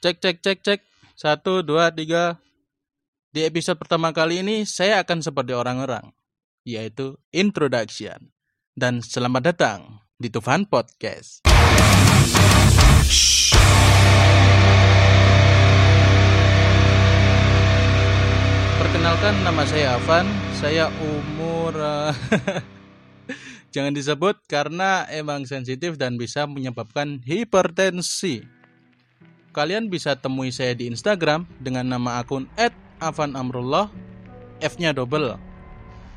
Cek cek cek cek. Satu, dua, tiga. Di episode pertama kali ini saya akan seperti orang-orang, yaitu introduction. Dan selamat datang di Tufan Podcast. Perkenalkan nama saya Avan, saya umur eh, jangan disebut karena emang sensitif dan bisa menyebabkan hipertensi. Kalian bisa temui saya di Instagram dengan nama akun @avanamrullah, F-nya double.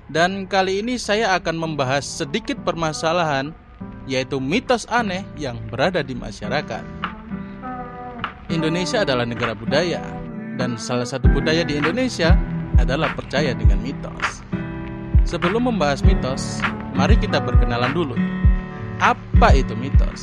Dan kali ini saya akan membahas sedikit permasalahan yaitu mitos aneh yang berada di masyarakat. Indonesia adalah negara budaya dan salah satu budaya di Indonesia adalah percaya dengan mitos. Sebelum membahas mitos, mari kita berkenalan dulu. Apa itu mitos?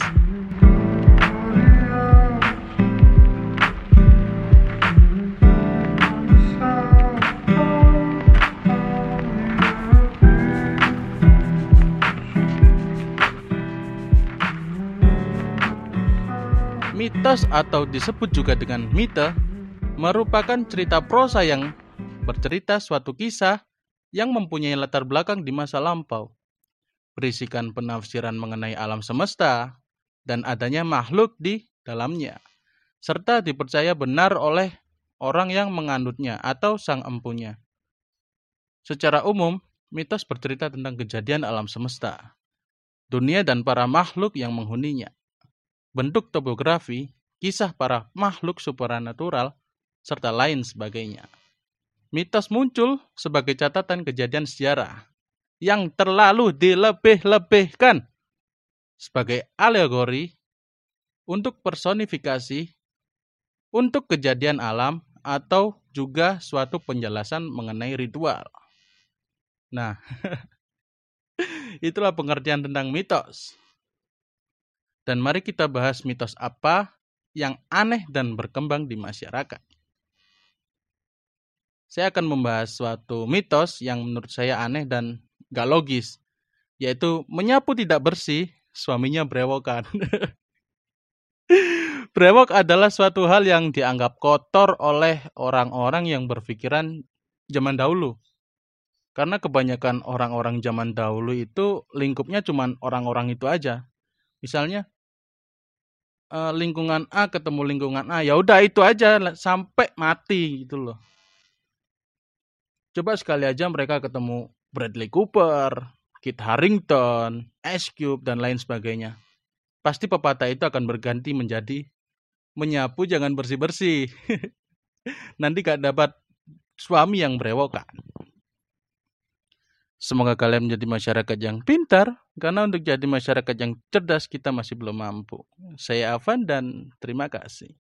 Mitos atau disebut juga dengan mite merupakan cerita prosa yang bercerita suatu kisah yang mempunyai latar belakang di masa lampau. Berisikan penafsiran mengenai alam semesta dan adanya makhluk di dalamnya, serta dipercaya benar oleh orang yang menganutnya atau sang empunya. Secara umum, mitos bercerita tentang kejadian alam semesta, dunia dan para makhluk yang menghuninya. Bentuk topografi, kisah para makhluk supranatural, serta lain sebagainya. Mitos muncul sebagai catatan kejadian sejarah yang terlalu dilebih-lebihkan sebagai alegori untuk personifikasi untuk kejadian alam atau juga suatu penjelasan mengenai ritual. Nah, itulah pengertian tentang mitos. Dan mari kita bahas mitos apa yang aneh dan berkembang di masyarakat. Saya akan membahas suatu mitos yang menurut saya aneh dan gak logis, yaitu menyapu tidak bersih, suaminya brewokan. Brewok adalah suatu hal yang dianggap kotor oleh orang-orang yang berpikiran zaman dahulu. Karena kebanyakan orang-orang zaman dahulu itu lingkupnya cuma orang-orang itu aja. Misalnya uh, lingkungan A ketemu lingkungan A. Ya udah itu aja sampai mati gitu loh. Coba sekali aja mereka ketemu Bradley Cooper Kit Harington Ice Cube dan lain sebagainya. Pasti pepatah itu akan berganti menjadi menyapu jangan bersih bersih nanti gak dapat suami yang berewokan Semoga kalian menjadi masyarakat yang pintar, karena untuk jadi masyarakat yang cerdas kita masih belum mampu. Saya Avan dan terima kasih.